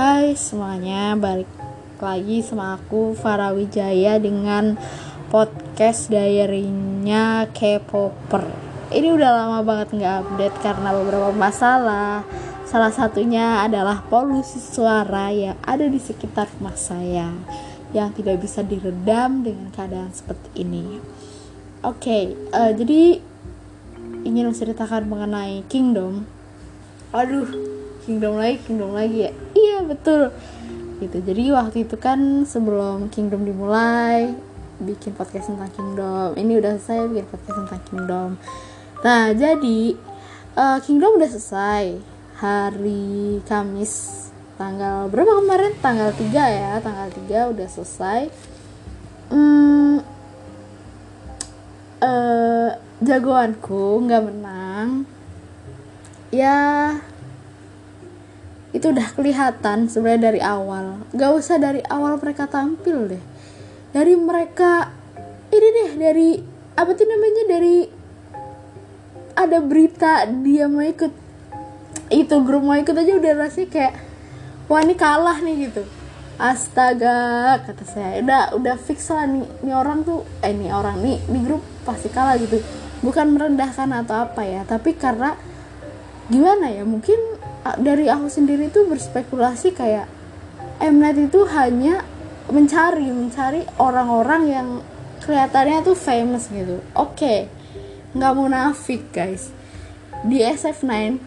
Hai semuanya, balik lagi sama aku Farah Wijaya dengan podcast diary-nya K-popper. Ini udah lama banget nggak update karena beberapa masalah. Salah satunya adalah polusi suara yang ada di sekitar rumah saya yang tidak bisa diredam dengan keadaan seperti ini. Oke, okay, uh, eh, jadi ingin menceritakan mengenai Kingdom. Aduh, Kingdom lagi, Kingdom lagi ya. Iya betul. Gitu. Jadi waktu itu kan sebelum Kingdom dimulai bikin podcast tentang Kingdom. Ini udah selesai bikin podcast tentang Kingdom. Nah jadi uh, Kingdom udah selesai hari Kamis tanggal berapa kemarin? Tanggal 3 ya, tanggal 3 udah selesai. Hmm, uh, jagoanku nggak menang ya itu udah kelihatan sebenarnya dari awal. Gak usah dari awal mereka tampil deh. Dari mereka ini deh dari apa tuh namanya dari ada berita dia mau ikut itu grup mau ikut aja udah rasanya kayak wah ini kalah nih gitu. Astaga kata saya udah udah fix lah nih nih orang tuh eh nih orang nih di grup pasti kalah gitu. Bukan merendahkan atau apa ya tapi karena gimana ya mungkin dari aku sendiri tuh berspekulasi kayak Mnet itu hanya mencari mencari orang-orang yang kelihatannya tuh famous gitu. Oke okay, nggak munafik guys. Di SF9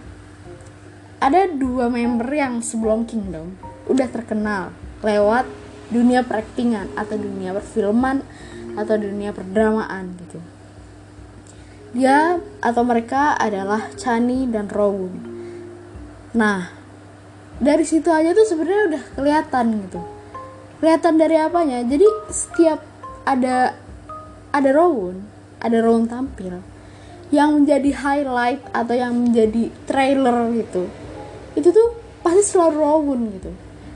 ada dua member yang sebelum Kingdom udah terkenal lewat dunia peraktingan atau dunia perfilman atau dunia perdramaan gitu. Dia atau mereka adalah Chani dan Rowoon. Nah, dari situ aja tuh sebenarnya udah kelihatan gitu. Kelihatan dari apanya? Jadi setiap ada ada Rowoon, ada Rowoon tampil yang menjadi highlight atau yang menjadi trailer gitu. Itu tuh pasti selalu Rowoon gitu.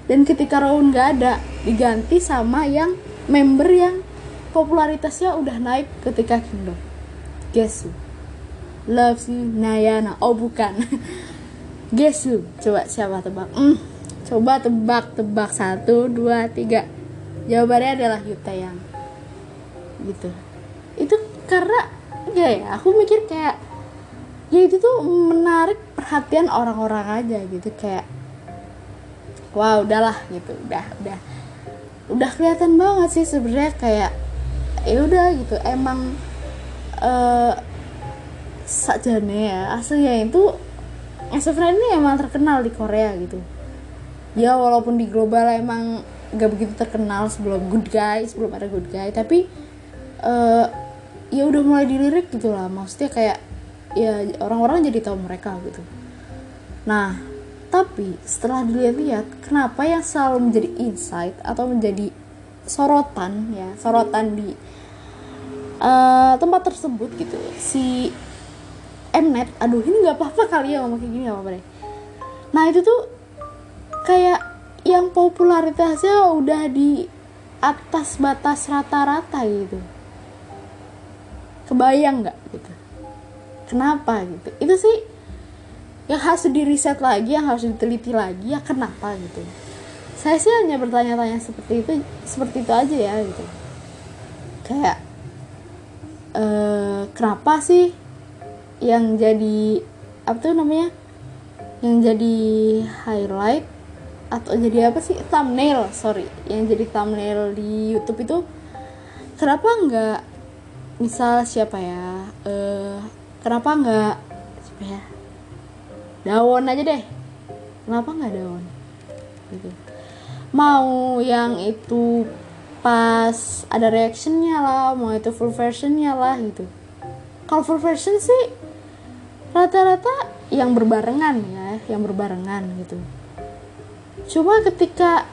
Dan ketika Rowoon gak ada, diganti sama yang member yang popularitasnya udah naik ketika Kingdom Gesu Loves you Nayana Oh bukan Gesu Coba siapa tebak? Mm, Coba tebak-tebak Satu, dua, tiga. Jawabannya adalah yang. Gitu. Itu karena Ya ya Aku mikir kayak Ya itu tuh menarik perhatian orang-orang aja gitu. Kayak Wow udahlah gitu. Udah udah. Udah kelihatan banget sih sebenarnya kayak ya udah gitu. Emang uh, sakjane ya aslinya itu SF9 ini emang terkenal di Korea gitu. Ya walaupun di global emang gak begitu terkenal sebelum Good Guy sebelum ada Good Guy tapi uh, ya udah mulai dilirik gitu lah. Maksudnya kayak ya orang-orang jadi tahu mereka gitu. Nah tapi setelah dilihat-lihat kenapa yang selalu menjadi insight atau menjadi sorotan ya sorotan di uh, tempat tersebut gitu si Mnet aduh ini nggak apa-apa kali ya ngomong kayak gini apa-apa deh nah itu tuh kayak yang popularitasnya udah di atas batas rata-rata gitu. Kebayang nggak gitu? Kenapa gitu? Itu sih yang harus di riset lagi yang harus diteliti lagi ya kenapa gitu? Saya sih hanya bertanya-tanya seperti itu seperti itu aja ya gitu. Kayak uh, kenapa sih yang jadi apa tuh namanya? Yang jadi highlight atau jadi apa sih? Thumbnail sorry. Yang jadi thumbnail di YouTube itu kenapa nggak misal siapa ya uh, kenapa nggak siapa ya? Daun aja deh. Kenapa nggak daun gitu. Mau yang itu pas ada reactionnya lah mau itu full versionnya lah gitu. Kalau full version sih rata-rata yang berbarengan ya yang berbarengan gitu. Cuma ketika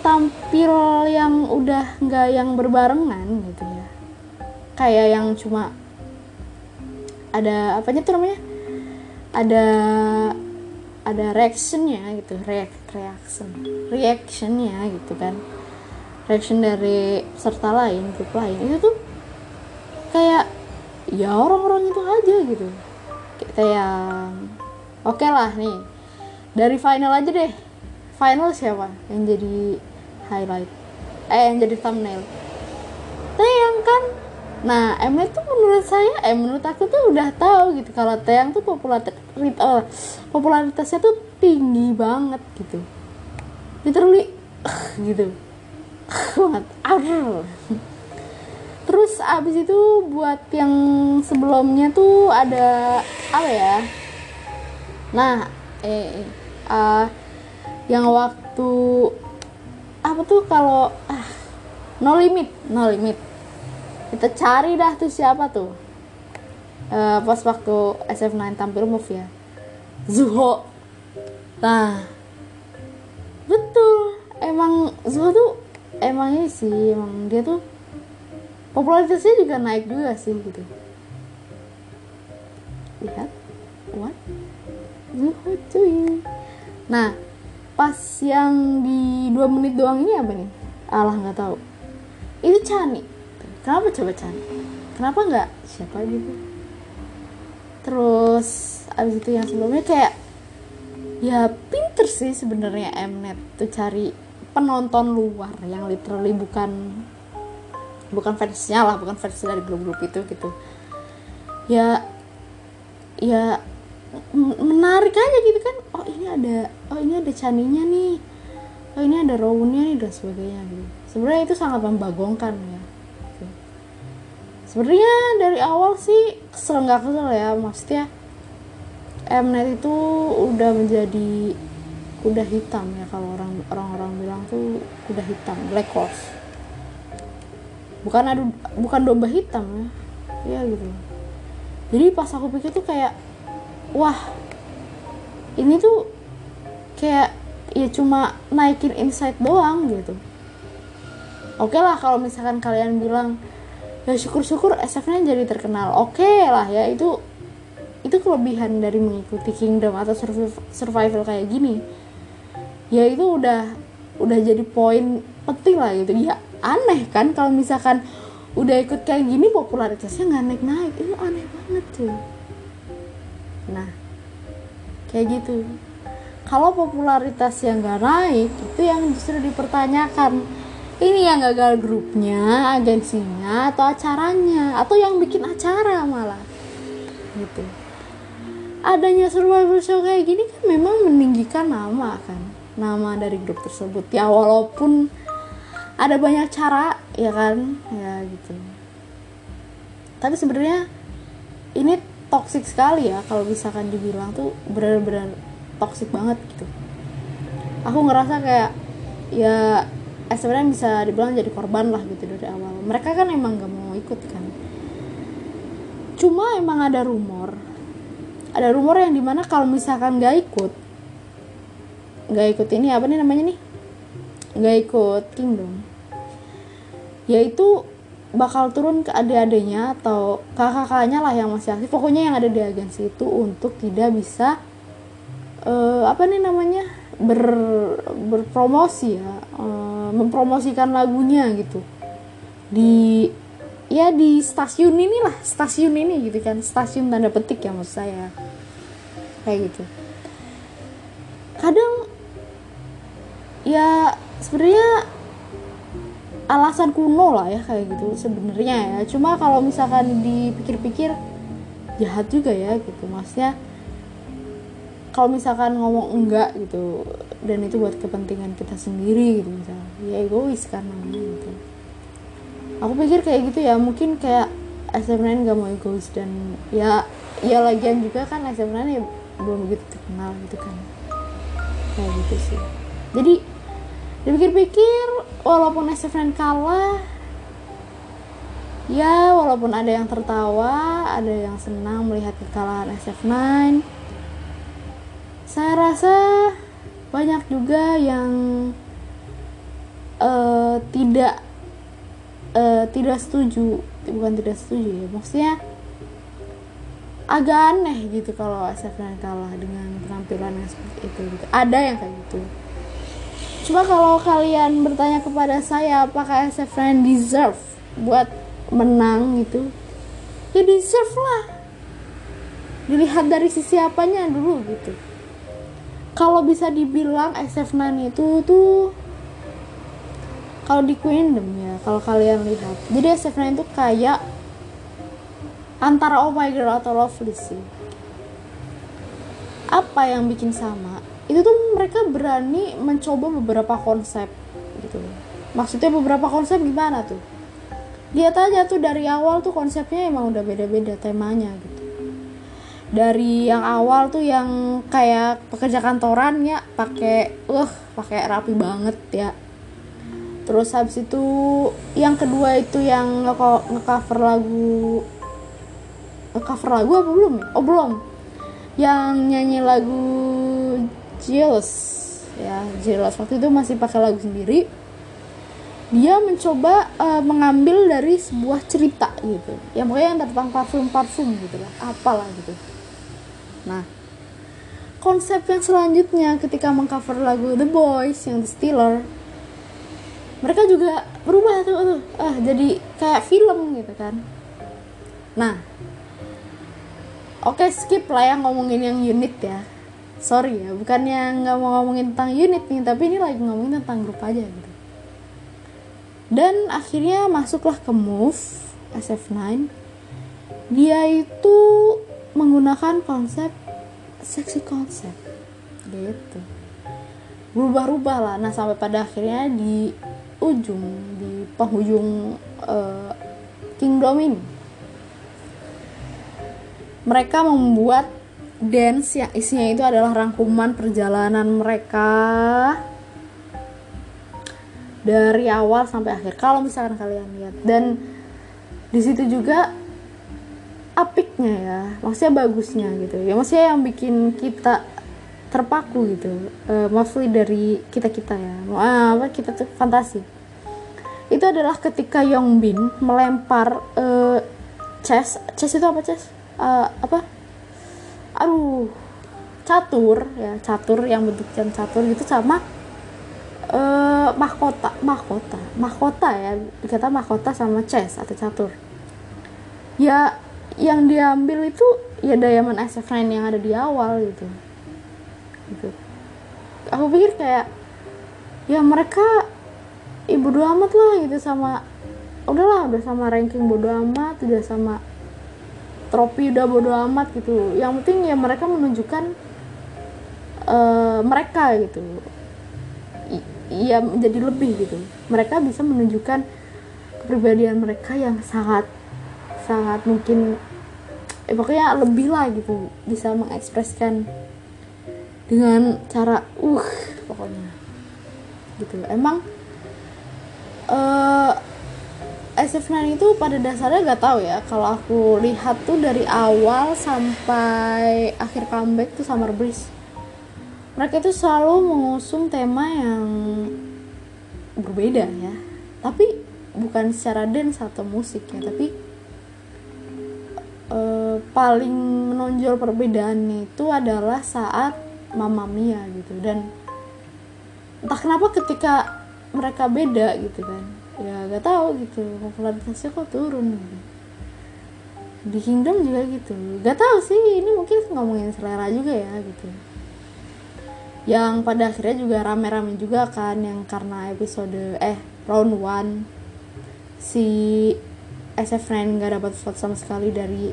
tampil yang udah nggak yang berbarengan gitu ya. Kayak yang cuma ada apanya tuh namanya? Ada ada reactionnya gitu react reaction reactionnya gitu kan. Reaction dari peserta lain grup lain. Itu tuh kayak ya orang-orang itu aja gitu kita yang oke okay lah nih. Dari final aja deh. Final siapa yang jadi highlight? Eh yang jadi thumbnail? Taeyang kan? Nah Mnet tuh menurut saya eh menurut aku tuh udah tahu gitu kalau Taeyang tuh oh, popularitasnya tuh tinggi banget gitu. Literally gitu. Banget. Terus abis itu buat yang sebelumnya tuh ada apa ya? Nah eh uh, yang waktu apa tuh kalau ah no limit no limit. Kita cari dah tuh siapa tuh. Uh, pas waktu SF9 tampil move ya. Zuho. Nah betul. Emang Zuho tuh emang ini sih emang dia tuh popularitasnya juga naik juga sih gitu. Lihat. What? Zuho cuy nah pas yang di dua menit doang ini apa nih? Alah nggak tahu. Itu Chani. Kenapa coba Chani? Kenapa nggak siapa gitu? Terus abis itu yang sebelumnya kayak ya pinter sih sebenarnya Mnet tuh cari penonton luar yang literally bukan bukan fansnya lah bukan fans dari grup-grup itu gitu. Ya ya menarik aja gitu kan. Oh ini ada oh ini ada caninya nih. Oh ini ada roundnya nih dan sebagainya gitu. Sebenarnya itu sangat membagongkan ya. Gitu. sebenarnya dari awal sih kesel nggak kesel ya. Maksudnya Mnet itu udah menjadi kuda hitam ya kalau orang orang-orang bilang tuh kuda hitam black horse bukan adu bukan domba hitam ya. Ya gitu. Jadi pas aku pikir tuh kayak wah ini tuh kayak ya cuma naikin insight doang gitu. Oke okay lah kalau misalkan kalian bilang ya syukur-syukur SF-nya jadi terkenal. Oke okay lah ya itu itu kelebihan dari mengikuti kingdom atau survival kayak gini. Ya itu udah udah jadi poin penting lah gitu. Ya aneh kan kalau misalkan udah ikut kayak gini popularitasnya nggak naik naik itu aneh banget tuh. Nah kayak gitu. Kalau popularitas yang nggak naik itu yang justru dipertanyakan. Ini yang gagal grupnya agensinya atau acaranya atau yang bikin acara malah. Gitu. Adanya survival show kayak gini kan memang meninggikan nama kan nama dari grup tersebut. Ya walaupun ada banyak cara ya kan? Ya gitu. Tapi sebenarnya ini toxic sekali ya kalau misalkan dibilang tuh benar-benar toxic banget gitu. Aku ngerasa kayak ya eh, sebenarnya bisa dibilang jadi korban lah gitu dari awal. Mereka kan emang gak mau ikut kan. Cuma emang ada rumor. Ada rumor yang di mana kalau misalkan gak ikut gak ikut ini apa nih namanya nih gak ikut kingdom yaitu bakal turun ke adik-adiknya atau kakak-kakaknya lah yang masih aktif. Pokoknya yang ada di agensi itu untuk tidak bisa uh, apa nih namanya ber berpromosi ya uh, mempromosikan lagunya gitu. Di ya di stasiun ini lah stasiun ini gitu kan. Stasiun tanda petik ya maksud saya. Kayak gitu. Kadang ya sebenarnya alasan kuno lah ya kayak gitu sebenarnya ya. Cuma kalau misalkan dipikir-pikir jahat juga ya gitu. Maksudnya kalau misalkan ngomong enggak gitu dan itu buat kepentingan kita sendiri gitu misalnya. Ya egois kan namanya gitu. Aku pikir kayak gitu ya mungkin kayak SM9 gak mau egois dan ya ya lagian juga kan SM9 ya belum begitu terkenal gitu kan. Kayak gitu sih. Jadi dipikir-pikir walaupun SF9 kalah ya walaupun ada yang tertawa ada yang senang melihat kekalahan SF9 saya rasa banyak juga yang uh, tidak uh, tidak setuju bukan tidak setuju ya maksudnya agak aneh gitu kalau SF9 kalah dengan penampilan yang seperti itu gitu. Ada yang kayak gitu cuma kalau kalian bertanya kepada saya apakah SF9 deserve buat menang gitu? Ya deserve lah. Dilihat dari sisi apanya dulu gitu. Kalau bisa dibilang SF9 itu tuh kalau di Queendom ya kalau kalian lihat. Jadi SF9 itu kayak antara Oh My Girl atau Lovely sih. Apa yang bikin sama itu tuh mereka berani mencoba beberapa konsep gitu. Maksudnya beberapa konsep gimana tuh? Lihat aja tuh dari awal tuh konsepnya emang udah beda-beda temanya gitu. Dari yang awal tuh yang kayak pekerja kantoran ya pakai uh pakai rapi banget ya. Terus habis itu yang kedua itu yang nge-cover lagu nge-cover lagu apa belum ya? oh belum. Yang nyanyi lagu Jealous. Ya Jealous. Waktu itu masih pakai lagu sendiri. Dia mencoba uh, mengambil dari sebuah cerita gitu. Ya pokoknya yang tentang parfum parfum gitu lah. Apalah gitu. Nah, konsep yang selanjutnya ketika mengcover lagu The Boys yang The Stealer, mereka juga berubah tuh, tuh. Ah jadi kayak film gitu kan. Nah, oke okay, skip lah ya ngomongin yang unit ya. Sorry ya, bukannya nggak mau ngomongin tentang unit nih, tapi ini lagi ngomongin tentang grup aja gitu. Dan akhirnya masuklah ke Move SF9. Dia itu menggunakan konsep seksi konsep gitu berubah-ubah lah nah sampai pada akhirnya di ujung di penghujung uh, kingdom ini mereka membuat dance yang isinya itu adalah rangkuman perjalanan mereka dari awal sampai akhir. Kalau misalkan kalian lihat. Dan di situ juga apiknya ya maksudnya bagusnya gitu. Ya maksudnya yang bikin kita terpaku gitu. Uh, mostly dari kita kita ya uh, apa kita tuh fantasi. Itu adalah ketika Yongbin melempar uh, chess. Chess itu apa chess? Uh, apa aduh catur ya catur yang bentuk catur gitu sama uh, mahkota mahkota mahkota ya dikata mahkota sama chess atau catur. Ya yang diambil itu ya Diamond SF9 yang ada di awal gitu. Gitu. Aku pikir kayak ya mereka ibu amat lah gitu sama udahlah udah sama ranking bodo amat udah sama trofi udah bodo amat gitu. Yang penting ya mereka menunjukkan uh, mereka gitu. Iya menjadi lebih gitu. Mereka bisa menunjukkan kepribadian mereka yang sangat sangat mungkin eh, pokoknya lebih lah gitu. Bisa mengekspresikan dengan cara uh pokoknya. Gitu. Emang uh, SF9 itu pada dasarnya gak tahu ya. Kalau aku lihat tuh dari awal sampai akhir comeback tuh Summer Breeze. Mereka itu selalu mengusung tema yang berbeda ya. Tapi bukan secara dance atau musik ya tapi uh, paling menonjol perbedaannya itu adalah saat Mama Mia gitu. Dan entah kenapa ketika mereka beda gitu kan ya gak tahu gitu. Popularitasnya kok turun? Di Kingdom juga gitu. Gak tahu sih ini mungkin ngomongin selera juga ya gitu. Yang pada akhirnya juga rame-rame juga kan yang karena episode eh round one si SF9 nggak dapat vote sama sekali dari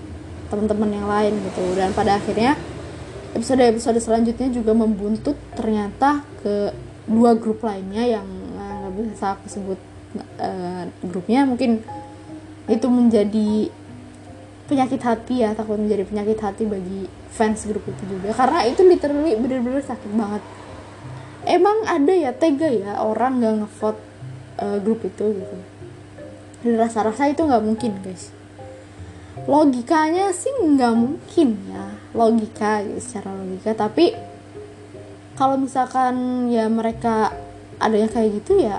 teman-teman yang lain gitu. Dan pada akhirnya episode-episode selanjutnya juga membuntut ternyata ke dua grup lainnya yang eh, nggak bisa aku sebut uh, grupnya mungkin itu menjadi penyakit hati ya takut menjadi penyakit hati bagi fans grup itu juga. Karena itu literally bener-bener sakit banget. Emang ada ya tega ya orang nggak ngevote uh, grup itu gitu. Dan rasa-rasa itu nggak mungkin guys. Logikanya sih nggak mungkin ya. Logika gitu, secara logika. Tapi kalau misalkan ya mereka adanya kayak gitu ya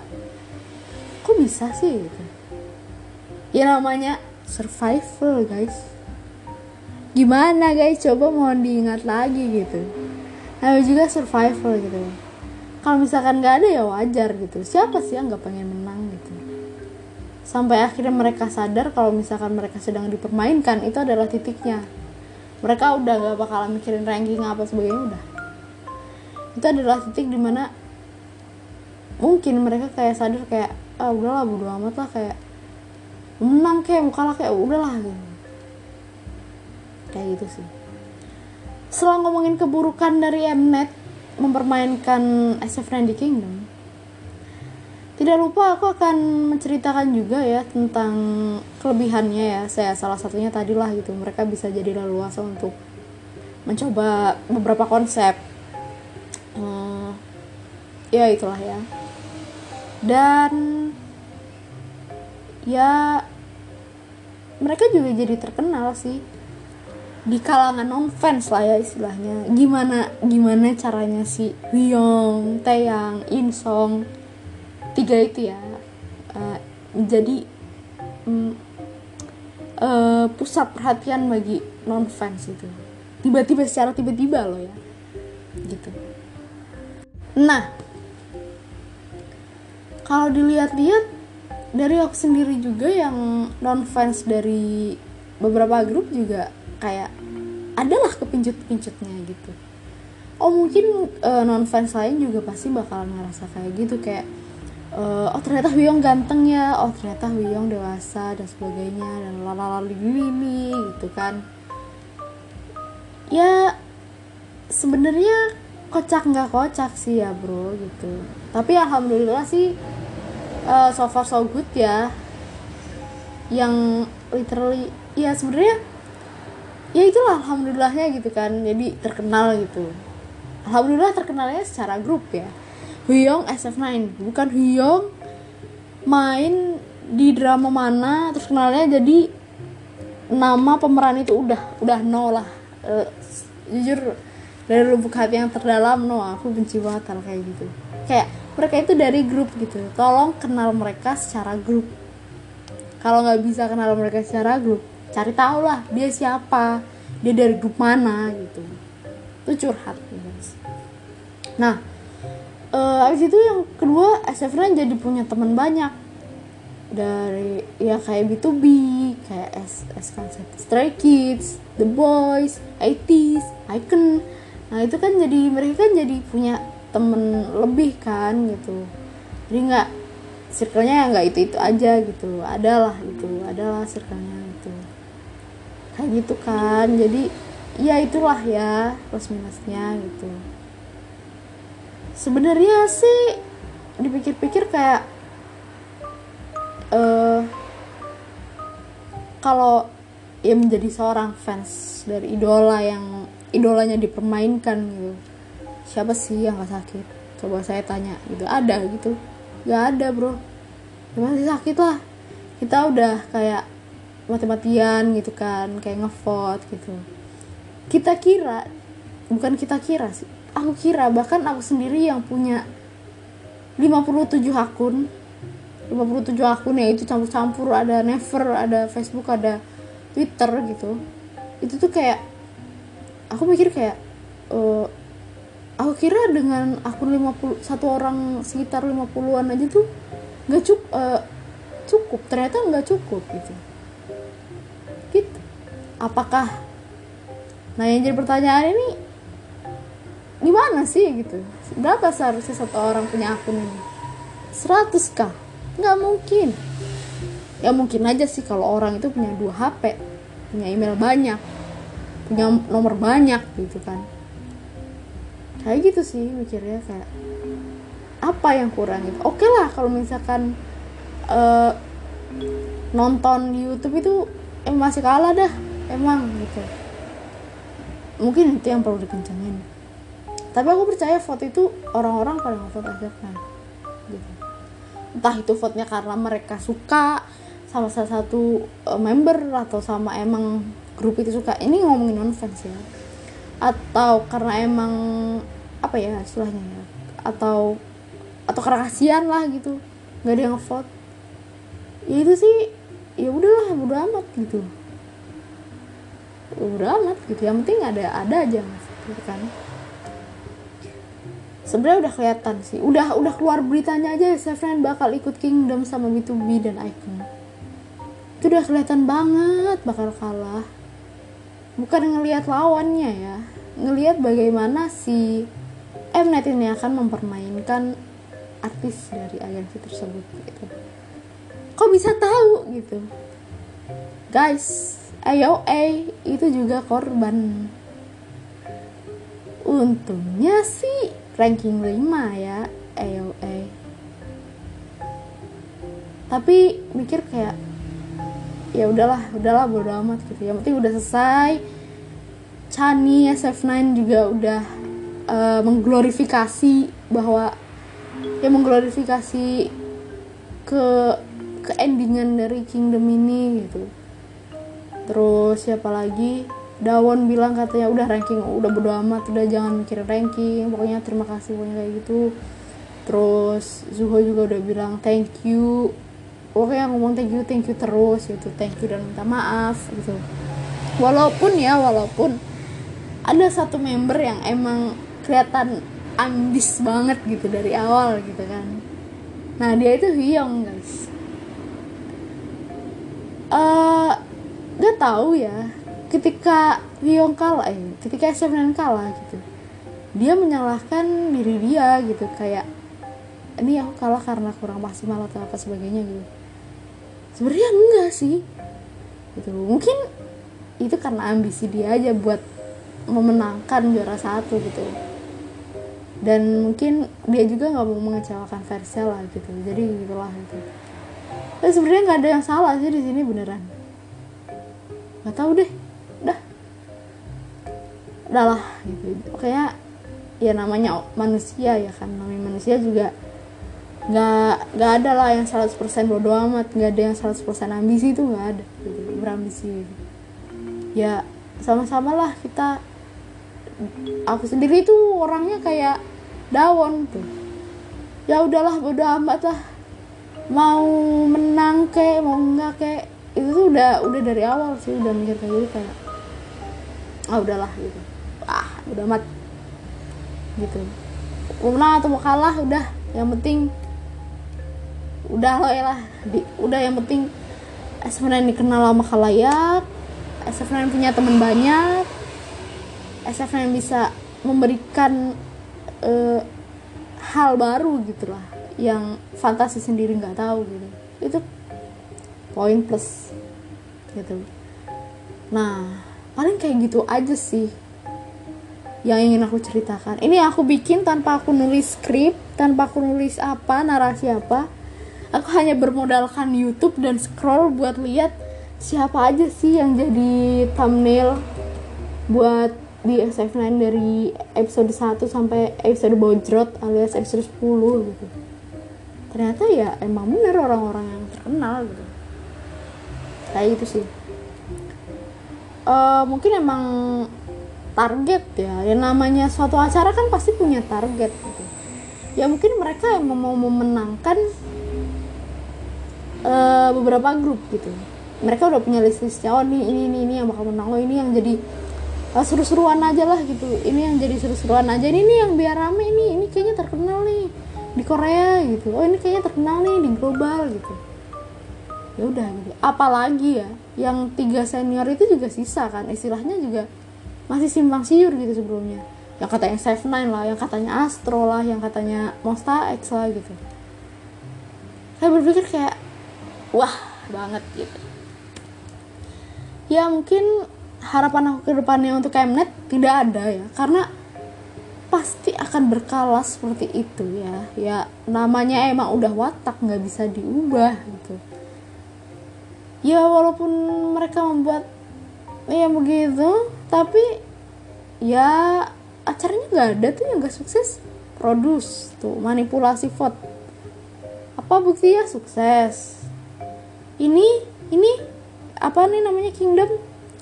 kok bisa sih gitu? Ya namanya survival guys. Gimana guys? Coba mau diingat lagi gitu. Namanya juga survival gitu. Kalau misalkan nggak ada ya wajar gitu. Siapa sih yang nggak pengen menang gitu? Sampai akhirnya mereka sadar kalau misalkan mereka sedang dipermainkan itu adalah titiknya. Mereka udah gak bakalan mikirin ranking apa sebagainya udah. Itu adalah titik di mana mungkin mereka kayak sadar kayak ah udahlah bodo amat lah kayak menang kayak mau kalah kayak udahlah gitu. Kayak gitu sih. Setelah ngomongin keburukan dari Mnet mempermainkan SF90 Kingdom tidak lupa aku akan menceritakan juga ya tentang kelebihannya ya. Saya salah satunya tadi lah gitu mereka bisa jadi leluasa untuk mencoba beberapa konsep. Uh, ya itulah ya dan ya mereka juga jadi terkenal sih. Di kalangan non fans lah ya istilahnya. Gimana gimana caranya si Hyung, Taeyang, Insong tiga itu ya uh, um, uh, pusat perhatian bagi non fans itu. Tiba-tiba secara tiba-tiba loh ya. Gitu. Nah kalau dilihat-lihat dari aku sendiri juga yang non fans dari beberapa grup juga kayak adalah kepincut-pincutnya gitu. Oh mungkin uh, non fans lain juga pasti bakalan ngerasa kayak gitu kayak uh, oh ternyata Huyong ganteng ya oh ternyata Huyong dewasa dan sebagainya dan lalala ini gitu kan. Ya sebenarnya kocak nggak kocak sih ya bro gitu. Tapi alhamdulillah sih uh, so far so good ya. Yang literally ya sebenarnya ya itulah alhamdulillahnya gitu kan jadi terkenal gitu. Alhamdulillah terkenalnya secara grup ya. Hyung SF9 bukan Hyung main di drama mana terus kenalnya jadi nama pemeran itu udah udah no lah. Uh, jujur dari lubuk hati yang terdalam no aku benci banget hal kayak gitu. Kayak mereka itu dari grup gitu. Tolong kenal mereka secara grup. Kalau nggak bisa kenal mereka secara grup cari tahu lah dia siapa dia dari grup mana gitu. Itu curhat guys. Nah uh, abis itu yang kedua SF9 jadi punya teman banyak. Dari ya kayak B2B kayak S, S Concept Stray Kids The Boys 80s Icon nah itu kan jadi mereka kan jadi punya temen lebih kan gitu. Jadi nggak circle-nya nggak itu itu aja gitu. Adalah gitu. Adalah circle-nya gitu. Kayak gitu kan. Jadi ya itulah ya plus minusnya gitu. Sebenarnya sih dipikir-pikir kayak uh, kalau ya menjadi seorang fans dari idola yang idolanya dipermainkan gitu. Siapa sih yang gak sakit? Coba saya tanya gitu. Ada gitu. Gak ada bro. Ya masih sakit lah. Kita udah kayak mati-matian gitu kan kayak ngevote gitu. Kita kira bukan kita kira sih. Aku kira bahkan aku sendiri yang punya 57 akun. 57 akun ya itu campur-campur. Ada never ada Facebook ada Twitter gitu. Itu tuh kayak aku mikir kayak uh, aku kira dengan akun 50 satu orang sekitar 50-an aja tuh nggak cukup uh, cukup. Ternyata nggak cukup gitu. Gitu. Apakah nah yang jadi pertanyaan ini gimana sih gitu? Berapa seharusnya satu orang punya akun ini? 100 kah? Nggak mungkin. Ya mungkin aja sih kalau orang itu punya dua HP punya email banyak punya nomor banyak gitu kan. Kayak gitu sih mikirnya kayak apa yang kurang gitu. Oke okay lah kalau misalkan uh, nonton YouTube itu eh, masih kalah dah emang gitu. Mungkin itu yang perlu dikencengin tapi aku percaya vote itu orang-orang pada ngevote kan gitu. Entah itu vote-nya karena mereka suka sama salah satu uh, member atau sama emang grup itu suka. Ini ngomongin non fans ya. Atau karena emang apa ya istilahnya ya? Atau atau karena kasihan lah gitu. Nggak ada yang vote. Ya itu sih ya udahlah udah amat gitu. Udah amat gitu. Yang penting ada ada aja gitu kan. Sebenarnya udah kelihatan sih. Udah udah keluar beritanya aja Seven bakal ikut Kingdom sama B2B dan Icon. Itu udah kelihatan banget bakal kalah bukan ngelihat lawannya ya. Ngelihat bagaimana si Mnet ini akan mempermainkan artis dari agensi tersebut gitu. Kok bisa tahu gitu. Guys AOA itu juga korban. Untungnya sih ranking 5 ya AOA tapi mikir kayak ya udahlah udahlah bodo amat gitu. Yang penting udah selesai. Chani SF9 juga udah uh, mengglorifikasi bahwa ya mengglorifikasi ke ke endingan dari kingdom ini gitu. Terus siapa lagi? Dawon bilang katanya udah ranking udah bodo amat udah jangan mikir ranking pokoknya terima kasih pokoknya kayak gitu. Terus Zuho juga udah bilang thank you pokoknya ngomong thank you thank you terus gitu. Thank you dan minta maaf gitu. Walaupun ya walaupun ada satu member yang emang kelihatan ambis banget gitu dari awal gitu kan. Nah dia itu Hyung guys. Uh, gak tahu ya ketika Hyung kalah eh, ketika SM9 kalah gitu dia menyalahkan diri dia gitu. Kayak ini aku kalah karena kurang maksimal atau apa sebagainya gitu sebenarnya enggak sih. Gitu. Mungkin itu karena ambisi dia aja buat memenangkan juara satu gitu. Dan mungkin dia juga nggak mau mengecewakan Versa lah gitu. Jadi gitulah gitu. Tapi sebenarnya nggak ada yang salah sih di sini beneran. Nggak tahu deh. Dah udahlah gitu. Pokoknya ya namanya manusia ya kan. Namanya manusia juga nggak nggak ada lah yang 100% bodo amat. Nggak ada yang 100% ambisi itu nggak ada. Berambisi. Ya sama-sama lah kita. Aku sendiri tuh orangnya kayak dawon tuh. Ya udahlah bodo amat lah. Mau menang kek mau enggak kek itu tuh udah udah dari awal sih udah mikir kayak gitu kayak ah udahlah gitu. Ah udah amat gitu. Mau menang atau mau kalah udah. Yang penting udah lo ya lah. Di, udah yang penting sebenarnya dikenal sama kalayak SF9 punya teman banyak SF9 bisa memberikan uh, hal baru gitu lah yang fantasi sendiri nggak tahu gitu. Itu poin plus gitu. Nah paling kayak gitu aja sih yang ingin aku ceritakan. Ini aku bikin tanpa aku nulis skrip tanpa aku nulis apa narasi apa aku hanya bermodalkan YouTube dan scroll buat lihat siapa aja sih yang jadi thumbnail buat di SF9 dari episode 1 sampai episode bojrot alias episode 10 gitu. Ternyata ya emang bener orang-orang yang terkenal gitu. Kayak gitu sih. Uh, mungkin emang target ya. Yang namanya suatu acara kan pasti punya target gitu. Ya mungkin mereka yang mau memenangkan uh, beberapa grup gitu. Mereka udah punya list listnya oh ini ini ini yang bakal menang. Oh ini yang jadi uh, seru-seruan aja lah gitu. Ini yang jadi seru-seruan aja. Ini nih yang biar rame ini ini kayaknya terkenal nih di Korea gitu. Oh ini kayaknya terkenal nih di global gitu. Ya udah gitu. Apalagi ya yang tiga senior itu juga sisa kan. Istilahnya juga masih simpang siur gitu sebelumnya. Yang katanya Safe Nine lah yang katanya Astro lah yang katanya Monsta X lah gitu. Saya berpikir kayak wah banget gitu. Ya mungkin harapan aku ke depannya untuk Mnet tidak ada ya karena pasti akan berkala seperti itu ya. Ya namanya emang udah watak nggak bisa diubah gitu. Ya walaupun mereka membuat ya begitu tapi ya acaranya nggak ada tuh yang nggak sukses. Produce tuh manipulasi vote. Apa bukti ya sukses ini ini apa nih namanya kingdom?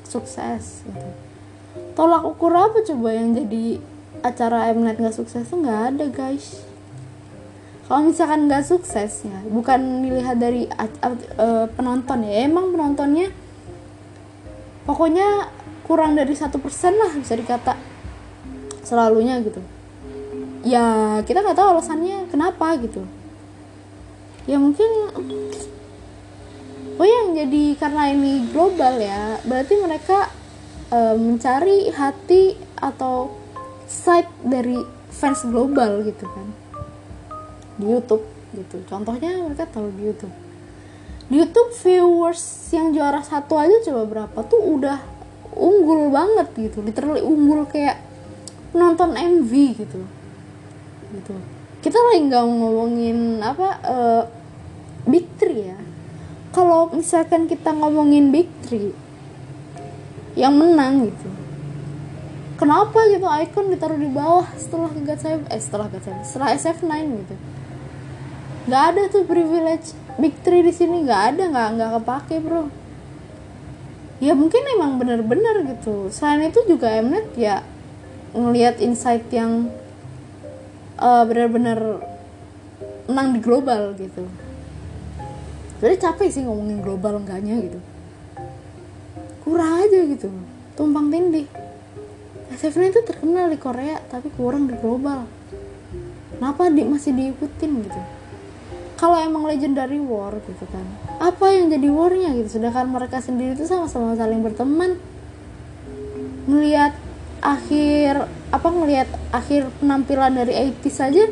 Sukses gitu. tolak ukur apa coba yang jadi acara Mnet nggak sukses tuh nggak ada guys. Kalau misalkan nggak sukses ya bukan dilihat dari uh, penonton ya emang penontonnya pokoknya kurang dari satu persen lah bisa dikata selalunya gitu. Ya kita nggak tahu alasannya kenapa gitu. Ya mungkin oh yang jadi karena ini global ya berarti mereka uh, mencari hati atau side dari fans global gitu kan? Di YouTube gitu. Contohnya mereka tahu di YouTube. Di YouTube viewers yang juara satu aja coba berapa? Tuh udah unggul banget gitu. Literally unggul kayak nonton MV gitu. Gitu. Kita lagi nggak ngomongin apa uh, Big Three ya kalau misalkan kita ngomongin Big Three yang menang gitu. Kenapa gitu icon ditaruh di bawah setelah God Save eh setelah God Save setelah SF9 gitu. Nggak ada tuh privilege big three di sini nggak ada nggak nggak kepake bro. Ya mungkin emang bener-bener gitu. Selain itu juga Mnet ya ngelihat insight yang uh, bener-bener menang di global gitu jadi capek sih ngomongin global enggaknya gitu. Kurang aja gitu. Tumpang tindih. SF9 itu terkenal di Korea tapi kurang di global. Kenapa di, masih diikutin gitu? Kalau emang legendary war gitu kan apa yang jadi warnya gitu? Sedangkan mereka sendiri itu sama-sama saling berteman. Ngelihat akhir apa ngelihat akhir penampilan dari 80 saja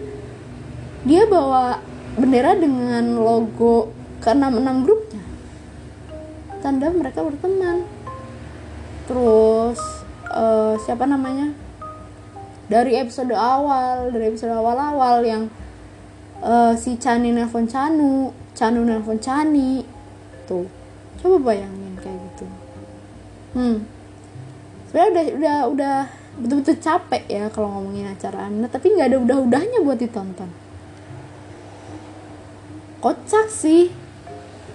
dia bawa bendera dengan logo ke enam enam grupnya. Tanda mereka berteman. Terus uh, siapa namanya? Dari episode awal dari episode awal-awal yang uh, si Chani nelfon Chanu Chanu nelfon Chani. Tuh coba bayangin kayak gitu. Hmm. Sebenarnya udah udah udah betul-betul capek ya kalau ngomongin acara anda tapi nggak ada udah-udahnya buat ditonton. Kocak sih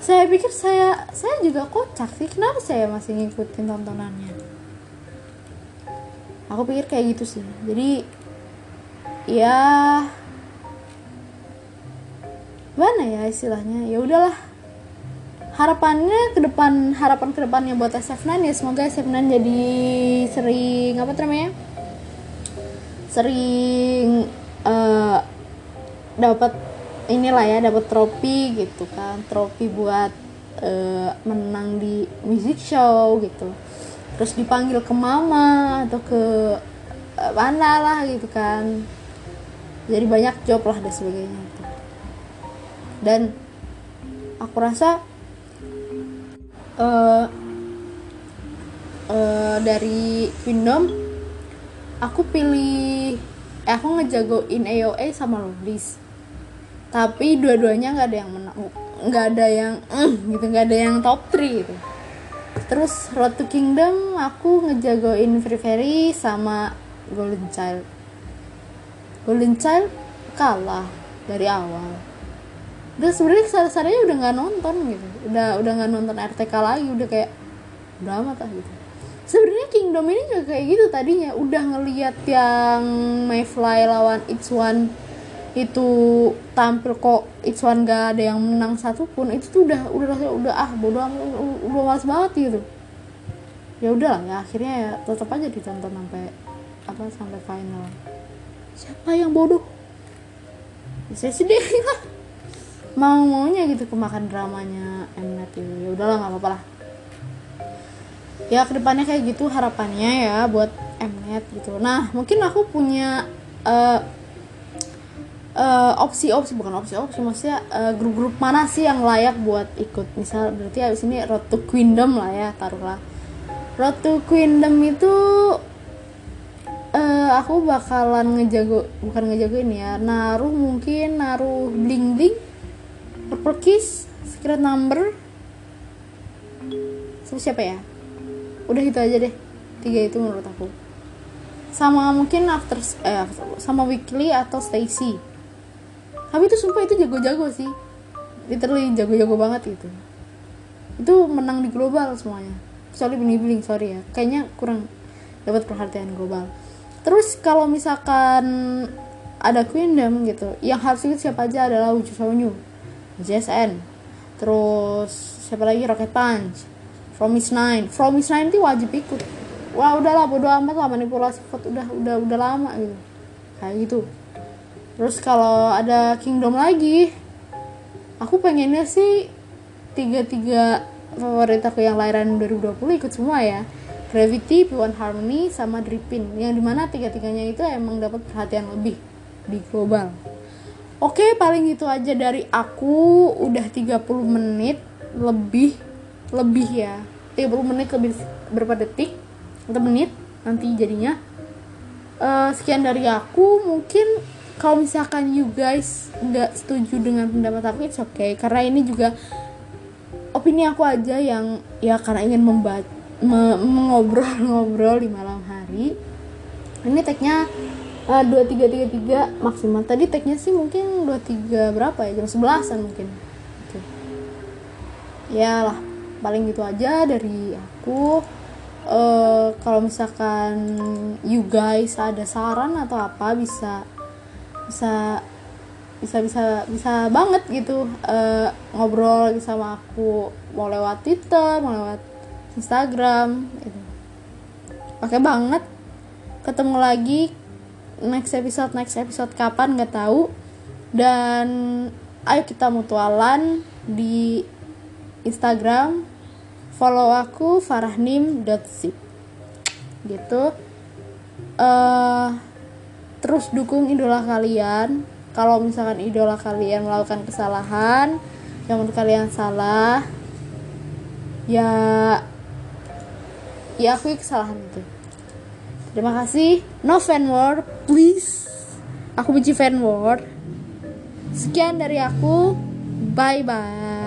saya pikir saya saya juga kocak sih. Kenapa saya masih ngikutin tontonannya? Aku pikir kayak gitu sih. Jadi ya mana ya istilahnya? Ya udahlah. Harapannya ke depan harapan ke depannya buat SF9 ya semoga SF9 jadi sering apa namanya? Sering uh, dapat inilah ya dapat trofi gitu kan. Trofi buat uh, menang di music show gitu. Terus dipanggil ke mama atau ke uh, mana lah gitu kan. Jadi banyak job lah dan sebagainya gitu. Dan aku rasa uh, uh, dari Kingdom aku pilih eh, aku ngejagoin AOA sama Lovelace tapi dua-duanya nggak ada yang menang nggak ada yang mm, gitu nggak ada yang top 3 gitu. Terus Road to Kingdom aku ngejagoin Free Fairy sama Golden Child. Golden Child kalah dari awal. Udah sebenarnya kesadarannya udah nggak nonton gitu. Udah udah nggak nonton RTK lagi udah kayak udah amat gitu. Sebenarnya Kingdom ini juga kayak gitu tadinya. Udah ngelihat yang Mayfly lawan One itu tampil kok One gak ada yang menang satupun itu tuh udah udah udah ah bodoh udah, udah males banget gitu. Ya udah lah ya akhirnya ya tetap aja ditonton sampai apa sampai final. Siapa yang bodoh? Saya sendiri lah. Mau maunya gitu kemakan dramanya Mnet gitu ya udahlah nggak apa-apa lah. Ya ke depannya kayak gitu harapannya ya buat Mnet gitu. Nah mungkin aku punya uh, uh, opsi-opsi bukan opsi-opsi maksudnya uh, grup-grup mana sih yang layak buat ikut? Misal berarti abis ini Road to Queendom lah ya taruhlah. Road to Queendom itu uh, aku bakalan ngejago bukan ngejago ini ya naruh mungkin naruh bling bling Purple Kiss Secret Number sama siapa ya? Udah itu aja deh tiga itu menurut aku. Sama mungkin after eh, sama Weekly atau Stacy tapi itu sumpah itu jago-jago sih. Literally jago-jago banget itu itu menang di global semuanya. Soalnya bling bling sorry ya. Kayaknya kurang dapat perhatian global. Terus kalau misalkan ada Queendom gitu yang harus ikut siapa aja adalah Uju Sonyu JSN terus siapa lagi? Rocket Punch Promise Nine. Promise Nine itu wajib ikut. Wah udahlah bodo amat lah manipulasi vote udah udah udah lama gitu. Kayak gitu terus kalau ada Kingdom lagi aku pengennya sih tiga tiga favorit aku yang lahiran 2020 ikut semua ya. Gravity, P1 Harmony, sama Dripin yang di mana tiga-tiganya itu emang dapat perhatian lebih di global. Oke paling itu aja dari aku. Udah 30 menit lebih lebih ya. 30 menit lebih berapa detik? Atau menit nanti jadinya. Uh, sekian dari aku. Mungkin kalau misalkan you guys nggak setuju dengan pendapat aku it's okay. Karena ini juga opini aku aja yang ya karena ingin membaca mengobrol-ngobrol di malam hari. Ini tagnya uh, dua tiga tiga tiga maksimal. Tadi tagnya sih mungkin dua tiga berapa ya? Jam sebelasan mungkin. Okay. ya lah paling gitu aja dari aku. Uh, kalau misalkan you guys ada saran atau apa bisa bisa bisa bisa bisa banget gitu uh, ngobrol sama aku mau lewat Twitter mau lewat Instagram gitu. Oke banget. Ketemu lagi next episode next episode kapan nggak tahu. Dan ayo kita mutualan di Instagram follow aku farahnim.zip gitu uh, terus dukung idola kalian. Kalau misalkan idola kalian melakukan kesalahan yang menurut kalian salah ya ya aku kesalahan itu. Terima kasih. No fan war please. Aku benci fan war. Sekian dari aku. Bye bye